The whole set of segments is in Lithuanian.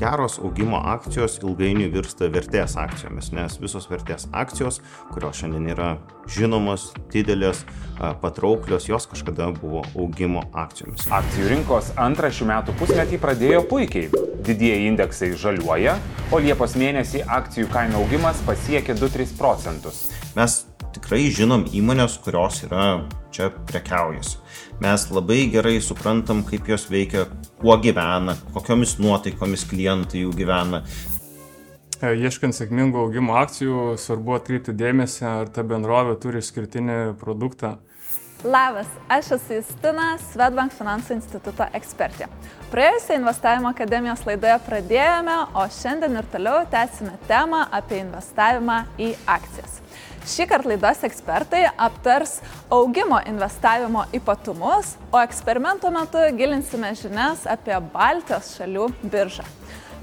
geros augimo akcijos ilgainiui virsta vertės akcijomis nes visos vertės akcijos kurios šiandien yra žinomos didelės patrauklios jos kažkada buvo augimo akcijomis Akcijų rinkos antrą šių metų pusmetį pradėjo puikiai. Didieji indeksai žaliuoja, o Liepos mėnesį akcijų kainų augimas pasiekė 2-3 procentus. mes tikrai žinom įmonės kurios yra čia prekiaujasi mes labai gerai suprantam kaip jos veikia kuo gyvena kokiomis nuotaikomis klientai jų gyvena E, Ieškant sėkmingų augimo akcijų, svarbu atkreipti dėmesį, ar ta bendrovė turi išskirtinį produktą. Labas, aš esu Justina, Svetbank finansų instituto ekspertė. Praėjusią investavimo akademijos laidoje pradėjome, o šiandien ir toliau tęsime temą apie investavimą į akcijas. Šį kartą laidos ekspertai aptars augimo investavimo ypatumus, o eksperimento metu gilinsime žinias apie Baltijos šalių biržą.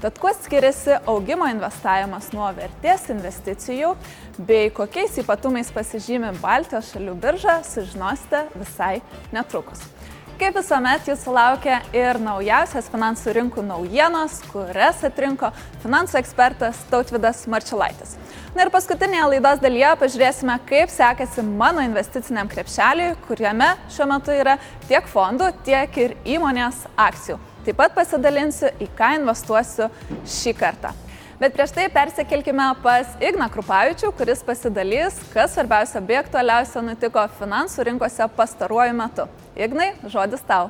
Tad kuo skiriasi augimo investavimas nuo vertės investicijų bei kokiais ypatumais pasižymi Baltijos šalių birža, sužinosite visai netrukus. Kaip visuomet jūsų laukia ir naujausias finansų rinkų naujienos, kurias atrinko finansų ekspertas Tautvidas Marčiulaitis. Na ir paskutinėje laidos dalyje pažiūrėsime, kaip sekasi mano investiciniam krepšeliui, kuriame šiuo metu yra tiek fondų, tiek ir įmonės akcijų. Taip pat pasidalinsiu, į ką investuosiu šį kartą. Bet prieš tai persikelkime pas Igną Krupavičių, kuris pasidalys, kas svarbiausia bei aktualiausia nutiko finansų rinkose pastaruoju metu. Ignai, žodis tau.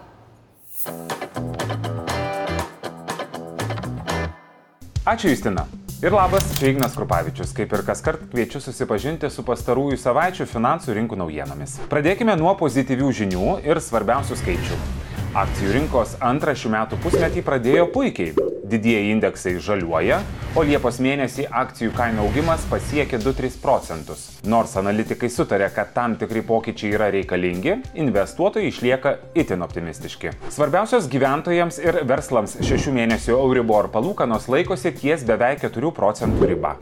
Ačiū Justina. Ir labas, čia Ignas Krupavičius. Kaip ir kas kart kviečiu susipažinti su pastarųjų savaičių finansų rinkų naujienomis. Pradėkime nuo pozityvių žinių ir svarbiausių skaičių. Akcijų rinkos antrą šių metų pusmetį pradėjo puikiai. Didieji indeksai žaliuoja, o Liepos mėnesį akcijų kainų augimas pasiekė 2-3 procentus. Nors analitikai sutarė, kad tam tikri pokyčiai yra reikalingi, investuotojai išlieka itin optimistiški. Svarbiausios gyventojams ir verslams šešių mėnesių Euribor palūkanos laikosi ties beveik 4 procentų riba.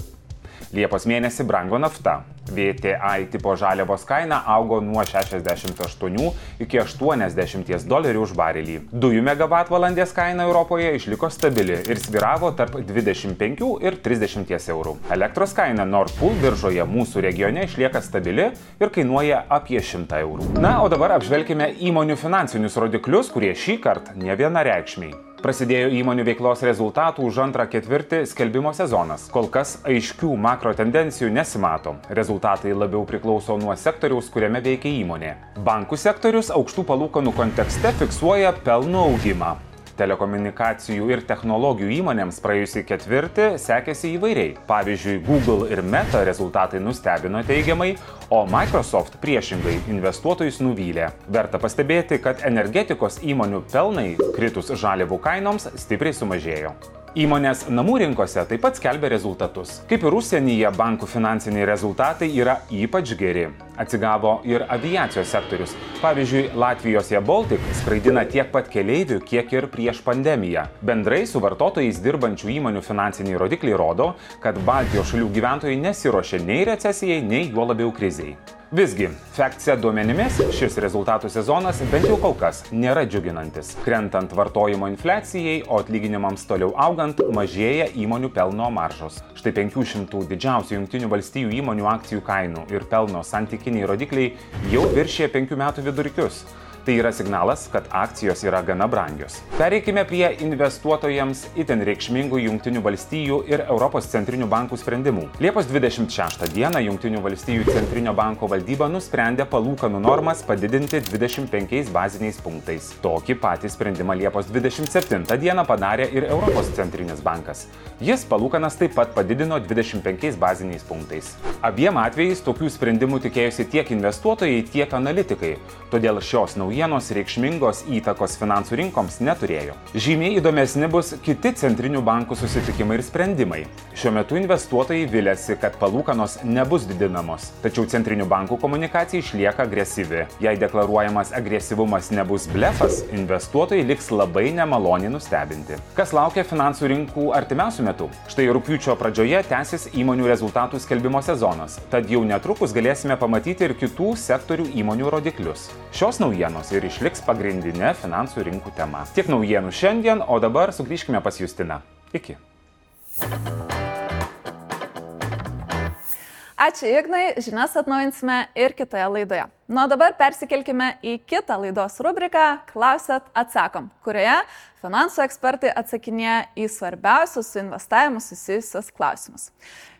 Liepos mėnesį brango nafta. VTI tipo žaliavos kaina augo nuo 68 iki 80 dolerių už barelį. Dujų megavatvalandės kaina Europoje išliko stabili ir sviravo tarp 25 ir 30 eurų. Elektros kaina Nord Pool biržoje mūsų regione išlieka stabili ir kainuoja apie 100 eurų. Na, o dabar apžvelkime įmonių finansinius rodiklius, kurie šį kartą ne vienareikšmiai. Prasidėjo įmonių veiklos rezultatų už antrą ketvirtį skelbimo sezonas. Kol kas aiškių makro tendencijų nesimato. Rezultatai labiau priklauso nuo sektoriaus, kuriame veikia įmonė. Bankų sektorius aukštų palūkanų kontekste fiksuoja pelno augimą. Telekomunikacijų ir technologijų įmonėms praėjusį ketvirtį sekėsi įvairiai. Pavyzdžiui, Google ir Meta rezultatai nustebino teigiamai, o Microsoft priešingai investuotojus nuvylė. Verta pastebėti, kad energetikos įmonių pelnai kritus žaliavų kainoms stipriai sumažėjo. Įmonės namų rinkose taip pat skelbia rezultatus. Kaip ir užsienyje, bankų finansiniai rezultatai yra ypač geri. Atsigavo ir aviacijos sektorius. Pavyzdžiui, Latvijos Air Baltic skraidina tiek pat keleivių, kiek ir prieš pandemiją. Bendrai su vartotojais dirbančių įmonių finansiniai rodikliai rodo, kad Baltijos šalių gyventojai nesiuošia nei recesijai, nei juo labiau kriziai. Visgi, FactSet duomenimis šis rezultatų sezonas bent jau kol kas nėra džiuginantis. Krentant vartojimo infliacijai, o atlyginimams toliau augant, mažėja įmonių pelno maržos. Štai 500 didžiausių Junktinių valstybių įmonių akcijų kainų ir pelno santykiniai rodikliai jau viršė 5 metų vidurkius. Tai yra signalas, kad akcijos yra gana brangios. Pereikime prie investuotojams itin reikšmingų Junktinių valstijų ir Europos centrinių bankų sprendimų. Liepos 26 dieną Junktinių valstijų centrinio banko valdyba nusprendė palūkanų normas padidinti 25 baziniais punktais. Tokį patį sprendimą Liepos 27 dieną padarė ir Europos centrinis bankas. Jis palūkanas taip pat padidino 25 baziniais punktais. Abiem atvejais tokių sprendimų tikėjosi tiek investuotojai, tiek analitikai. Todėl šios naujienos naujienos reikšmingos įtakos finansų rinkoms neturėjo. Žymiai įdomesni bus kiti centrinių bankų susitikimai ir sprendimai. Šiuo metu investuotojai vilėsi, kad palūkanos nebus didinamos, tačiau centrinių bankų komunikacija išlieka agresyvi. Jei deklaruojamas agresyvumas nebus blefas, investuotojai liks labai nemaloniai nustebinti. Kas laukia finansų rinkų artimiausių metų? Štai rūpiučio pradžioje tęsis įmonių rezultatų skelbimo sezonas, tad jau netrukus galėsime pamatyti ir kitų sektorių įmonių rodiklius. Šios naujienos akcijos ir išliks pagrindinė finansų rinkų tema. Tiek naujienų šiandien, o dabar sugrįžkime pas Justiną. Iki. Ačiū Ignai, žinias atnaujinsime ir kitoje laidoje. Nuo dabar persikelkime į kitą laidos rubriką Klausėt atsakom, kurioje finansų ekspertai atsakinėja į svarbiausius su investavimu susijusius klausimus.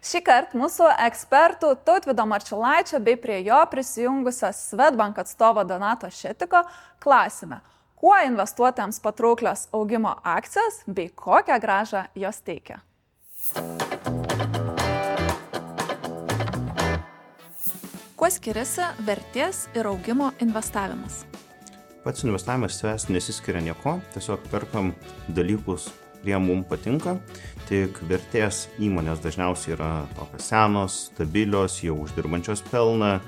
Šį kartą mūsų ekspertų Tautvido Marčiulaičio bei prie jo prisijungusio Svetbank atstovo Donato Šetiko klausime, kuo investuotojams patrauklios augimo akcijos bei kokią gražą jos teikia. Kuo skiriasi vertės ir augimo investavimas? Pats investavimas savęs nesiskiria nieko, tiesiog perkam dalykus, kurie mums patinka, tik vertės įmonės dažniausiai yra tokios senos, stabilios, jau uždirbančios pelną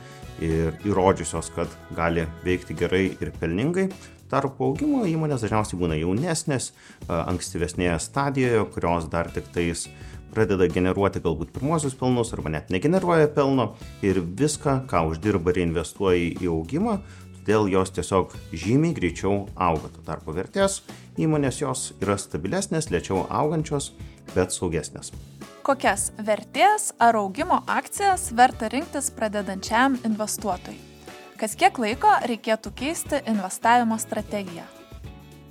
ir įrodžiusios, kad gali veikti gerai ir pelningai. Tarp augimo įmonės dažniausiai būna jaunesnės, ankstyvesnėje stadijoje, kurios dar tik tais pradeda generuoti galbūt pirmosius pelnus arba net negeneruoja pelno ir viską, ką uždirba reinvestuoja į augimą, todėl jos tiesiog žymiai greičiau auga. Tuo tarpu vertės įmonės jos yra stabilesnės, lėčiau augančios, bet saugesnės. Kokias vertės ar augimo akcijas verta rinktis pradedančiam investuotojui? Kas kiek laiko reikėtų keisti investavimo strategiją?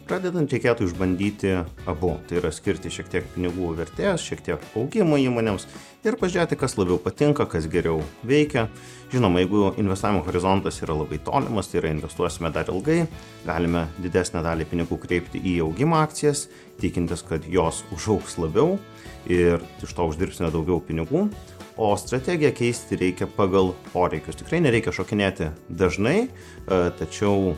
Pradedant reikėtų išbandyti abu, tai yra skirti šiek tiek pinigų vertės, šiek tiek augimo įmonėms ir pažiūrėti, kas labiau patinka, kas geriau veikia. Žinoma, jeigu investavimo horizontas yra labai tolimas, tai yra investuosime dar ilgai, galime didesnę dalį pinigų kreipti į augimo akcijas, tikintis, kad jos užauks labiau ir iš to uždirbsime daugiau pinigų. O strategiją keisti reikia pagal poreikius. Tikrai nereikia šokinėti dažnai, e, tačiau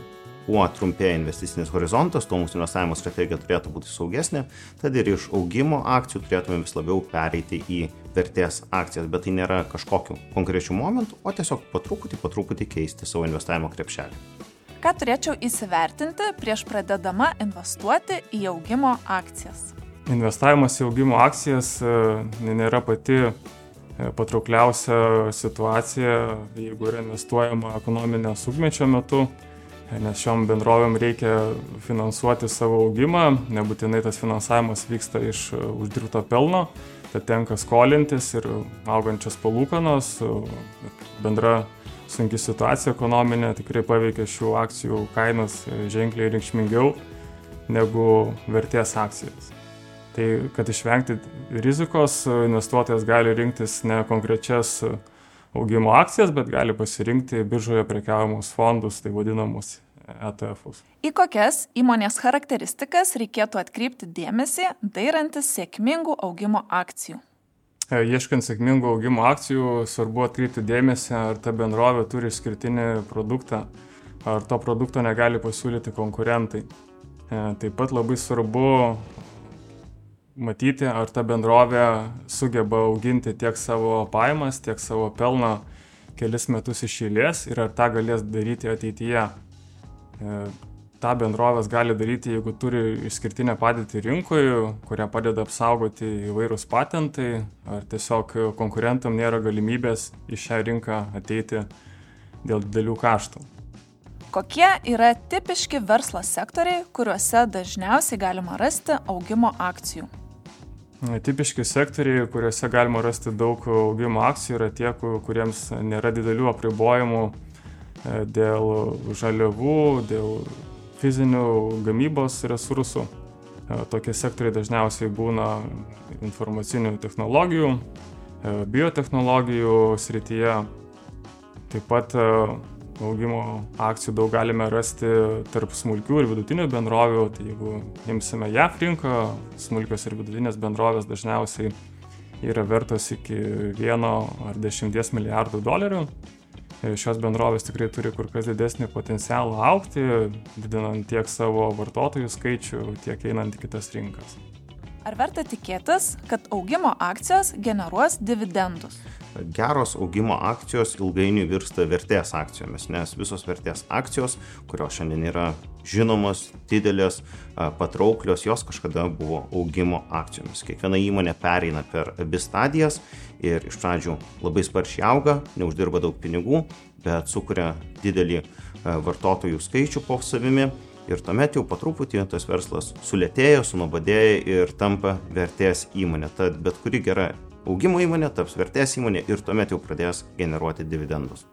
kuo trumpėja investicinis horizontas, tuo mūsų investavimo strategija turėtų būti saugesnė, tad ir iš augimo akcijų turėtume vis labiau pereiti į vertės akcijas, bet tai nėra kažkokiu konkrečiu momentu, o tiesiog patruputį, patruputį keisti savo investavimo krepšelį. Ką turėčiau įsivertinti prieš pradedama investuoti į augimo akcijas? Investavimas į augimo akcijas e, nėra pati e, patraukliausia situacija, jeigu yra investuojama ekonominio sugmečio metu nes šiom bendrovėm reikia finansuoti savo augimą, nebūtinai tas finansavimas vyksta iš e, uždirbto pelno, tad tenka skolintis ir augančios palūkanos, e, bendra sunki situacija ekonominė tikrai paveikia šių akcijų kainas e, ženkliai reikšmingiau negu vertės akcijos. Tai kad išvengti rizikos, investuotojas gali rinktis ne konkrečias augimo akcijas, bet gali pasirinkti biržoje prekiavimus fondus, tai vadinamus ETF-us. Į kokias įmonės charakteristikas reikėtų atkreipti dėmesį, dairantis sėkmingų augimo akcijų? E, ieškant sėkmingų augimo akcijų, svarbu atkreipti dėmesį, ar ta bendrovė turi išskirtinį produktą, ar to produkto negali pasiūlyti konkurentai. E, taip pat labai svarbu matyti, ar ta bendrovė sugeba auginti tiek savo pajamas, tiek savo pelną kelis metus iš eilės ir ar tą galės daryti ateityje. E, tą bendrovės gali daryti, jeigu turi išskirtinę padėtį rinkoje, kurią padeda apsaugoti įvairūs patentai, ar tiesiog konkurentam nėra galimybės į šią rinką ateiti dėl didelių kaštų. Kokie yra tipiški verslo sektoriai, kuriuose dažniausiai galima rasti augimo akcijų? Tipiški sektoriai, kuriuose galima rasti daug augimo akcijų, yra tie, kuriems nėra didelių apribojimų e, dėl žaliavų, dėl fizinių gamybos resursų. E, tokie sektoriai dažniausiai būna informacinių technologijų, e, biotehnologijų srityje, taip pat augimo akcijų daug galime rasti tarp smulkių ir vidutinių bendrovių. Tai jeigu imsime JAF rinką, smulkios ir vidutinės bendrovės dažniausiai yra vertos iki 1 ar 10 milijardų dolerių. Šios bendrovės tikrai turi kur kas didesnį potencialą aukti, didinant tiek savo vartotojų skaičių, tiek einant į kitas rinkas. Ar verta tikėtis, kad augimo akcijos generuos dividendus? geros augimo akcijos ilgainiui virsta vertės akcijomis, nes visos vertės akcijos, kurios šiandien yra žinomos, didelės, patrauklios, jos kažkada buvo augimo akcijomis. Kiekviena įmonė pereina per abi stadijas ir iš pradžių labai sparčiai auga, neuždirba daug pinigų, bet sukuria didelį vartotojų skaičių po savimi ir tuomet jau po truputį tas verslas sulėtėja, sunobadėja ir tampa vertės įmonė. Tad bet kuri gera augimo įmonė taps vertės įmonė ir tuomet jau pradės generuoti dividendus.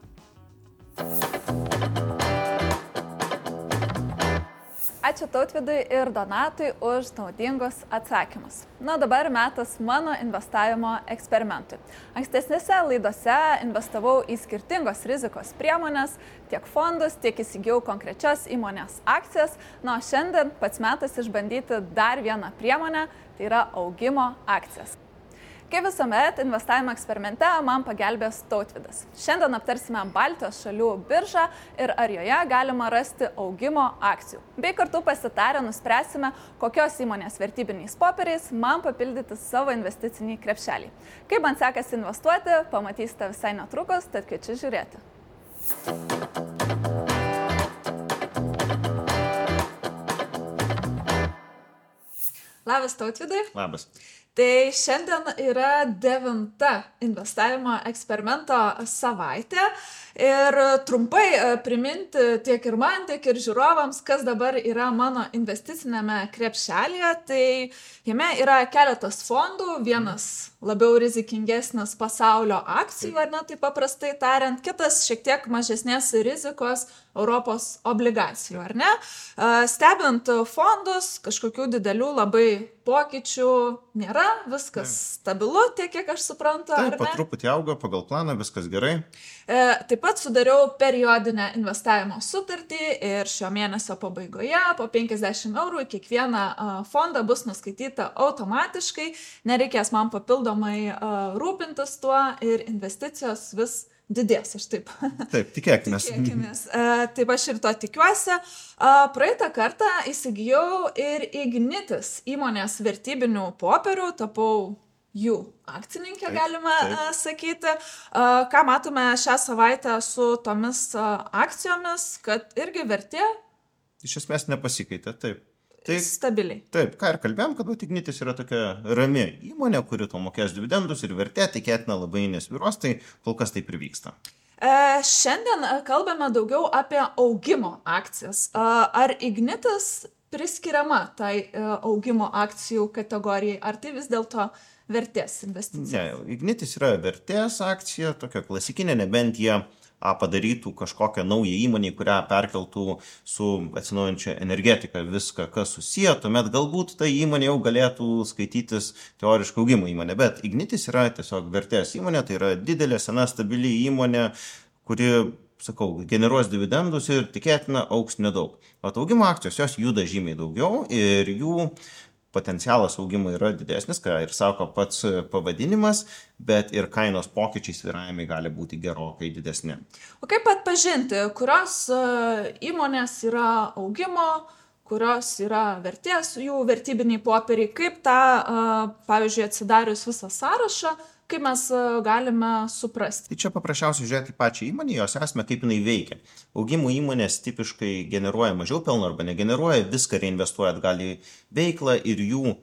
Ačiū Tautvidui ir Donatui už naudingus atsakymus. Na dabar metas mano investavimo eksperimentui. Ankstesnėse laidose investavau į skirtingos rizikos priemonės, tiek fondus, tiek įsigijau konkrečias įmonės akcijas. Na, o šiandien pats metas išbandyti dar vieną priemonę, tai yra augimo akcijas. Kaip visuomet, investavimo eksperimente man pagelbės tautvidas. Šiandien aptarsime Baltijos šalių biržą ir ar joje galima rasti augimo akcijų. Bei kartu pasitarę nuspręsime, kokios įmonės vertybiniais popieriais man papildyti savo investicinį krepšelį. Kaip man sekasi investuoti, pamatysite visai netrukus, tad kviečiu žiūrėti. Labas tautvidai. Labas. Tai šiandien yra devinta investavimo eksperimento savaitė ir trumpai e, priminti tiek ir man, tiek ir žiūrovams, kas dabar yra mano investicinėme krepšelėje. Tai jame yra keletas fondų, vienas labiau rizikingesnis pasaulio akcijų, ar ne taip paprastai tariant, kitas šiek tiek mažesnės rizikos Europos obligacijų, ar ne? Stebint fondus, kažkokių didelių labai pokyčių nėra, viskas stabilu, tiek kiek aš suprantu. Taip, po truputį auga pagal planą, viskas gerai. E, taip pat sudariau periodinę investavimo sutartį ir šio mėnesio pabaigoje po 50 eurų į kiekvieną fondą bus nuskaityta automatiškai, nereikės man papildomai rūpintis tuo ir investicijos vis didės, aš taip. Taip, tikėkime. tikėkimės. Taip aš ir to tikiuosi. Praeitą kartą įsigijau ir Ignitis įmonės vertybinių popierių, tapau jų akcininkė, taip, galima taip. sakyti. Ką matome šią savaitę su tomis akcijomis, kad irgi vertė. Iš esmės nepasikeitė, taip. Tai, stabiliai. Taip, ką ir kalbėjom, kad Ignitis yra tokia rami įmonė, kuri to mokės dividendus ir vertė tikėtina labai nesviros, tai kol kas taip ir vyksta. E, šiandien e, kalbame daugiau apie augimo akcijas. E, ar Ignitis priskiriama tai e, augimo akcijų kategorijai, ar tai vis dėlto vertės investicija? Ne, Ignitis yra vertės akcija, tokia klasikinė, nebent jie padarytų kažkokią naują įmonę, kurią perkeltų su atsinaujančia energetika viską, kas susiję, tuomet galbūt ta įmonė jau galėtų skaitytis teoriškai augimo įmonė. Bet Ignitis yra tiesiog vertės įmonė, tai yra didelė, sena, stabili įmonė, kuri sakau, generuos dividendus ir tikėtina auks nedaug. O augimo akcijos jos juda žymiai daugiau ir jų potencialas augimo yra didesnis, ką ir sako pats pavadinimas, bet ir kainos pokyčiai sviravimai gali būti gerokai didesni. O kaip atpažinti, kurios e, įmonės yra augimo, kurios yra vertės, jų vertybiniai popieriai, kaip tą, e, pavyzdžiui, atsidarius visą sąrašą, kaip mes e, galime suprasti? Tai čia paprasčiausiai žiūrėti pačią įmonę, jos esmę, kaip jinai veikia. Augimų įmonės tipiškai generuoja mažiau pelno arba negeneruoja, viską reinvestuoja atgal į veiklą ir jų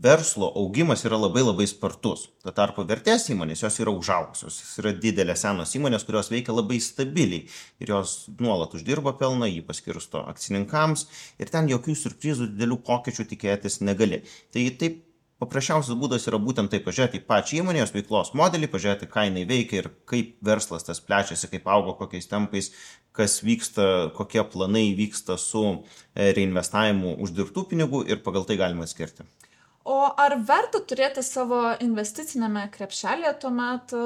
verslo augimas yra labai labai spartus. Tuo tarpu vertės įmonės jos yra užaugusios, jos yra didelės senos įmonės, kurios veikia labai stabiliai ir jos nuolat uždirba pelną, jį paskirsto akcininkams ir ten jokių surprizų, didelių pokyčių tikėtis negali. Tai taip paprasčiausias būdas yra būtent tai pažiūrėti į pačią įmonę, jos veiklos modelį, pažiūrėti, ką jinai veikia ir kaip verslas tas plečiasi, kaip augo, kokiais tempais, kas vyksta, kokie planai vyksta su e, reinvestavimu uždirbtų pinigų ir pagal tai galima atskirti. O ar verta turėti savo investicinėme krepšelėje tuomet e,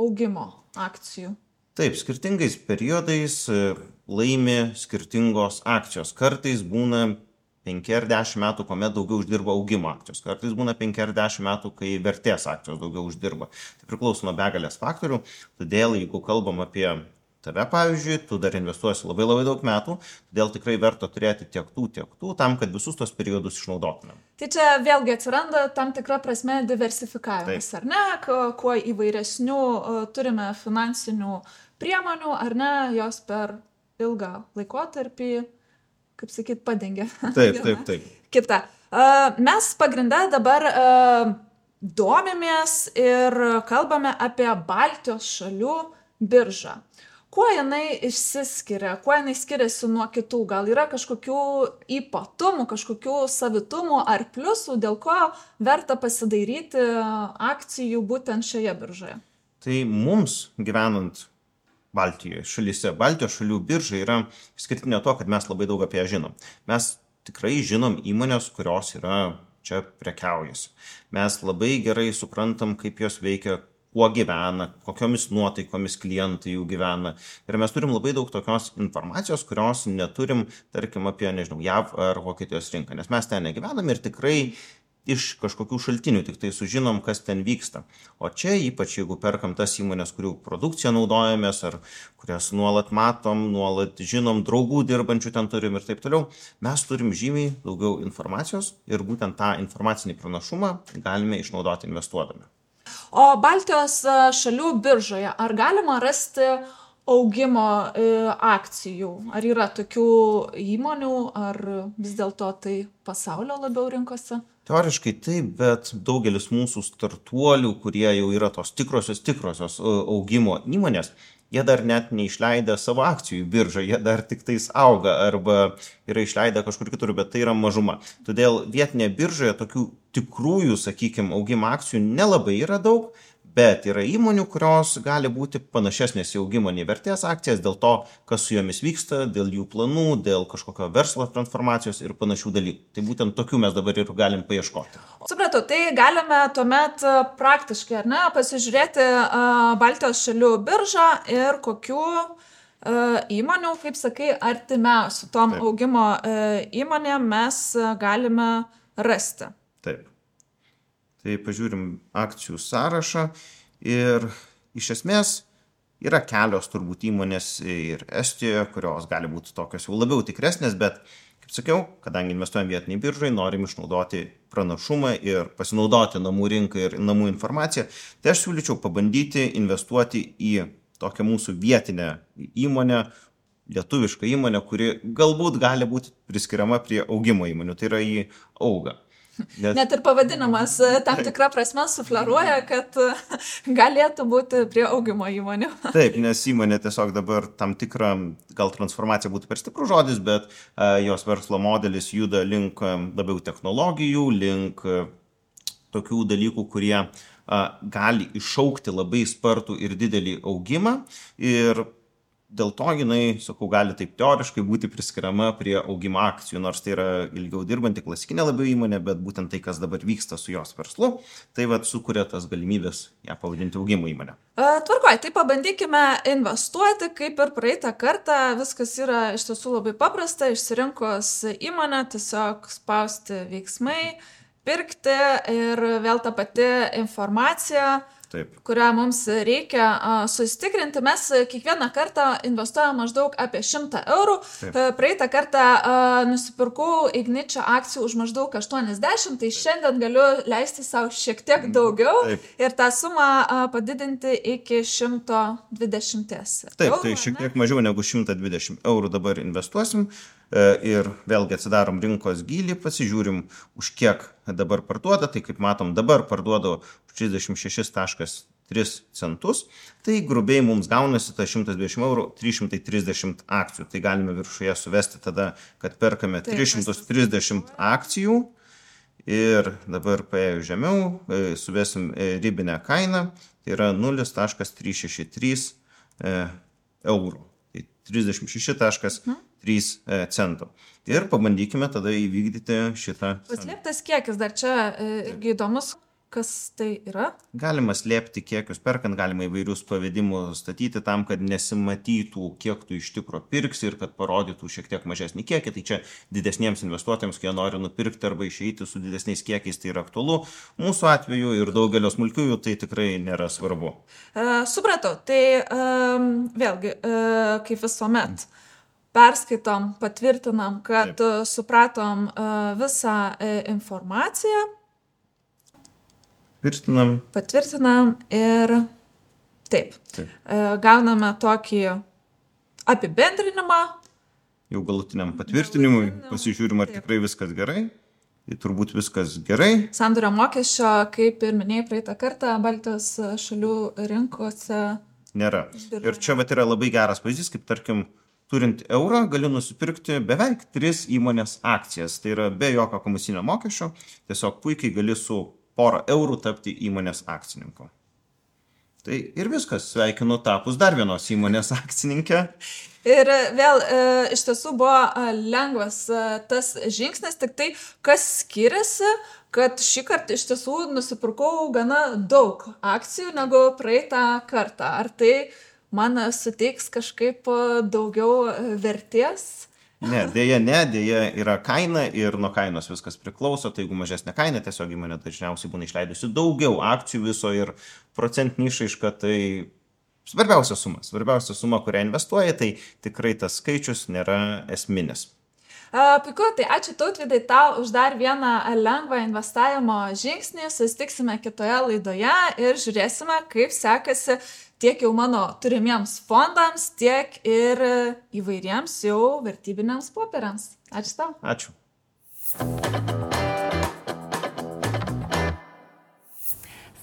augimo akcijų? Taip, skirtingais periodais e, laimi skirtingos akcijos. Kartais būna 5 ar 10 metų, kuomet daugiau uždirba augimo akcijos. Kartais būna 5 ar 10 metų, kai vertės akcijos daugiau uždirba. Tai priklauso nuo begalės faktorių. Todėl, jeigu kalbam apie tave, pavyzdžiui, tu dar investuosi labai labai daug metų, todėl tikrai verta turėti tiek tų, tiek tų, tam, kad visus tos periodus išnaudotumėm. Tai čia vėlgi atsiranda tam tikra prasme diversifikavimas, Taip. ar ne, kuo įvairesnių turime finansinių priemonių, ar ne, jos per ilgą laikotarpį kaip sakyt, padengia. Taip, taip, taip. Kita. Mes pagrindą dabar domimės ir kalbame apie Baltijos šalių biržą. kuo jinai išsiskiria, kuo jinai skiriasi nuo kitų, gal yra kažkokių ypatumų, kažkokių savitumų ar pliusų, dėl ko verta pasidairyti akcijų būtent šioje biržoje. Tai mums gyvenant Baltijoje šalyse, Baltijos šalių birža yra išskirtinė to, kad mes labai daug apie ją žinom. Mes tikrai žinom įmonės, kurios yra čia prekiaujasi. Mes labai gerai suprantam, kaip jos veikia, kuo gyvena, kokiomis nuotaikomis klientai jų gyvena. Ir mes turim labai daug tokios informacijos, kurios neturim, tarkim, apie, nežinau, JAV ar Vokietijos rinką, nes mes ten negyvenam ir tikrai iš kažkokių šaltinių tik tai sužinom, kas ten vyksta. O čia ypač jeigu perkam tas įmonės, kurių produkciją naudojamės ar kurias nuolat matom, nuolat žinom, draugų dirbančių ten turim ir taip toliau, mes turim žymiai daugiau informacijos ir būtent tą informacinį pranašumą galime išnaudoti investuodami. O Baltijos e, šalių biržoje ar galima rasti augimo e, akcijų? Ar yra tokių įmonių, ar vis dėlto tai pasaulio labiau rinkose? Teoriškai taip, bet daugelis mūsų startuolių, kurie jau yra tos tikrosios, tikrosios e, augimo įmonės, jie dar net neišleidę savo akcijų biržą, jie dar tik tais auga arba yra išleidę kažkur kitur, bet tai yra mažuma. Todėl vietinėje biržoje tokių tikrųjų, sakykime, augimo akcijų nelabai yra daug, bet yra įmonių, kurios gali būti panašesnės į augimo nei vertės akcijas dėl to, kas su jomis vyksta, dėl jų planų, dėl kažkokio verslo transformacijos ir panašių dalykų. Tai būtent tokių mes dabar ir galim paieškoti. Supratau, tai galime tuomet e, praktiškai, ar ne, pasižiūrėti uh, Baltijos šalių biržą ir kokių uh, įmonių, kaip sakai, artimiausių tom Taip. augimo įmonėm mes galime rasti. Tai pažiūrim akcijų sąrašą ir iš esmės yra kelios turbūt įmonės ir Estijoje, kurios gali būti tokios jau labiau tikresnės, bet, kaip sakiau, kadangi investuojam vietiniai biržai, norim išnaudoti pranašumą ir pasinaudoti namų rinką ir namų informaciją, tai aš siūlyčiau pabandyti investuoti į tokią mūsų vietinę įmonę, lietuvišką įmonę, kuri galbūt gali būti priskiriama prie augimo įmonių, tai yra į augą. Net... Net ir pavadinimas e, tam tikrą prasme sufleruoja, kad e, galėtų būti prie augimo įmonių. Taip, nes įmonė tiesiog dabar tam tikrą, gal transformacija būtų per stiprus žodis, bet uh, jos verslo modelis juda link labiau technologijų, link uh, tokių dalykų, kurie uh, gali iššaukti labai spartų ir didelį augimą. Ir dėl to jinai, sakau, gali taip teoriškai būti priskiriama prie augimo akcijų, nors tai yra ilgiau dirbanti klasikinė labiau įmonė, bet būtent tai, kas dabar vyksta su jos verslu, tai vad sukuria tas galimybės ją pavadinti augimo įmonę. Tvarkoj, tai pabandykime investuoti, kaip ir praeitą kartą, viskas yra iš tiesų labai paprasta, išsirinkus įmonę, tiesiog spausti veiksmai, pirkti ir vėl ta pati informacija Taip. kurią mums reikia susitikrinti. Mes kiekvieną kartą investuojame maždaug apie 100 eurų. Taip. Praeitą kartą nusipirkau Igničio akcijų už maždaug 80, tai šiandien galiu leisti savo šiek tiek mm, daugiau Taip. ir tą sumą padidinti iki 120. Taip, eurų, tai šiek tiek mažiau negu 120 eurų dabar investuosim. Ir vėlgi atsidarom rinkos gilį, pasižiūrim, už kiek dabar parduoda. Tai kaip matom, dabar parduoda 36,3 centus, tai grubiai mums gaunasi ta 120 eurų 330 akcijų. Tai galime viršuje suvesti tada, kad perkame 330 akcijų ir dabar paėjus žemiau e, suvesim e, ribinę kainą, tai yra 0,363 e, eurų. Tai 36,3 centų. Ir pabandykime tada įvykdyti šitą. Paslėptas kiekis dar čia irgi įdomus, kas tai yra? Galima slėpti kiekius perkant, galima įvairius pavedimus statyti tam, kad nesimatytų, kiek tu iš tikro pirksi ir kad parodytų šiek tiek mažesnį kiekį. Tai čia didesniems investuotojams, kai jie nori nupirkti arba išeiti su didesniais kiekiais, tai yra aktualu. Mūsų atveju ir daugelio smulkiųjų tai tikrai nėra svarbu. Uh, supratau, tai um, vėlgi, uh, kaip visuomet. Mm perskaitom, patvirtinam, kad Taip. supratom visą informaciją Patvirtinam. Patvirtinam ir taip. taip. E, gauname tokį apibendrinimą. Jau galutiniam patvirtinimui pasižiūrim, ar taip. tikrai viskas gerai. Tai turbūt viskas gerai. Sandorio mokesčio, kaip ir minėjai praeitą kartą, Baltijos šalių rinkose nėra. Ir čia vat yra labai geras pavyzdys, kaip tarkim, turint eurą gali nusipirkti beveik tris įmonės akcijas. Tai yra be jokio komisinio mokesčio, tiesiog puikiai gali su porą eurų tapti įmonės akcininku. Tai ir viskas, sveikinu tapus dar vienos įmonės akcininkę. Ir vėl e, iš tiesų buvo e, lengvas e, tas žingsnis, tik tai kas skiriasi, kad šį kartą iš tiesų nusipirkau gana daug akcijų negu praeitą kartą. Ar tai man suteiks kažkaip e, daugiau e, vertės? Ne, dėja, ne, dėja yra kaina ir nuo kainos viskas priklauso, tai jeigu mažesnė kaina, tiesiog įmonė dažniausiai būna išleidusi daugiau akcijų viso ir procentinį išaišką, tai Svarbiausia suma, svarbiausia suma, kurią investuoja, tai tikrai tas skaičius nėra esminis. Puiku, tai ačiū tautvidai tau už dar vieną lengvą investavimo žingsnį. Susitiksime kitoje laidoje ir žiūrėsime, kaip sekasi tiek jau mano turimiems fondams, tiek ir įvairiems jau vertybiniams popieriams. Ačiū tau. Ačiū.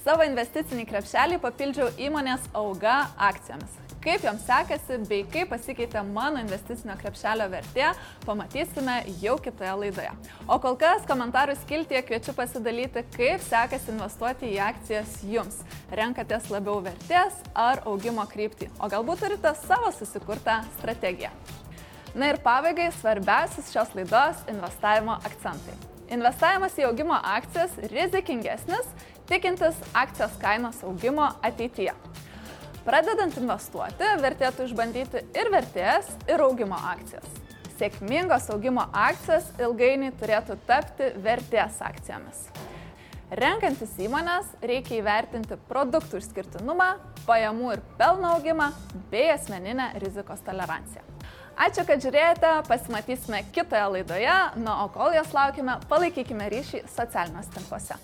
Savo investicinį krepšelį papildžiau įmonės auga akcijomis. Kaip joms sekasi bei kaip pasikeitė mano investicinio krepšelio vertė, pamatysime jau kitoje laidoje. O kol kas komentarų skiltyje kviečiu pasidalyti, kaip sekasi investuoti į akcijas jums. Renkatės labiau vertės ar augimo kryptį, o galbūt turite savo susikurtą strategiją. Na ir pabaigai svarbiausias šios laidos investavimo akcentai. Investavimas į augimo akcijas rizikingesnis tikintis akcijos kainos augimo ateityje. Pradedant investuoti, vertėtų išbandyti ir vertės, ir augimo akcijas. Sėkmingos augimo akcijos ilgainiui turėtų tapti vertės akcijomis. Renkantis įmonės reikia įvertinti produktų išskirtinumą, pajamų ir pelno augimą bei asmeninę rizikos toleranciją. Ačiū, kad žiūrėjote, pasimatysime kitoje laidoje, na, o kol jos laukime, palaikykime ryšį socialiniuose tinkluose.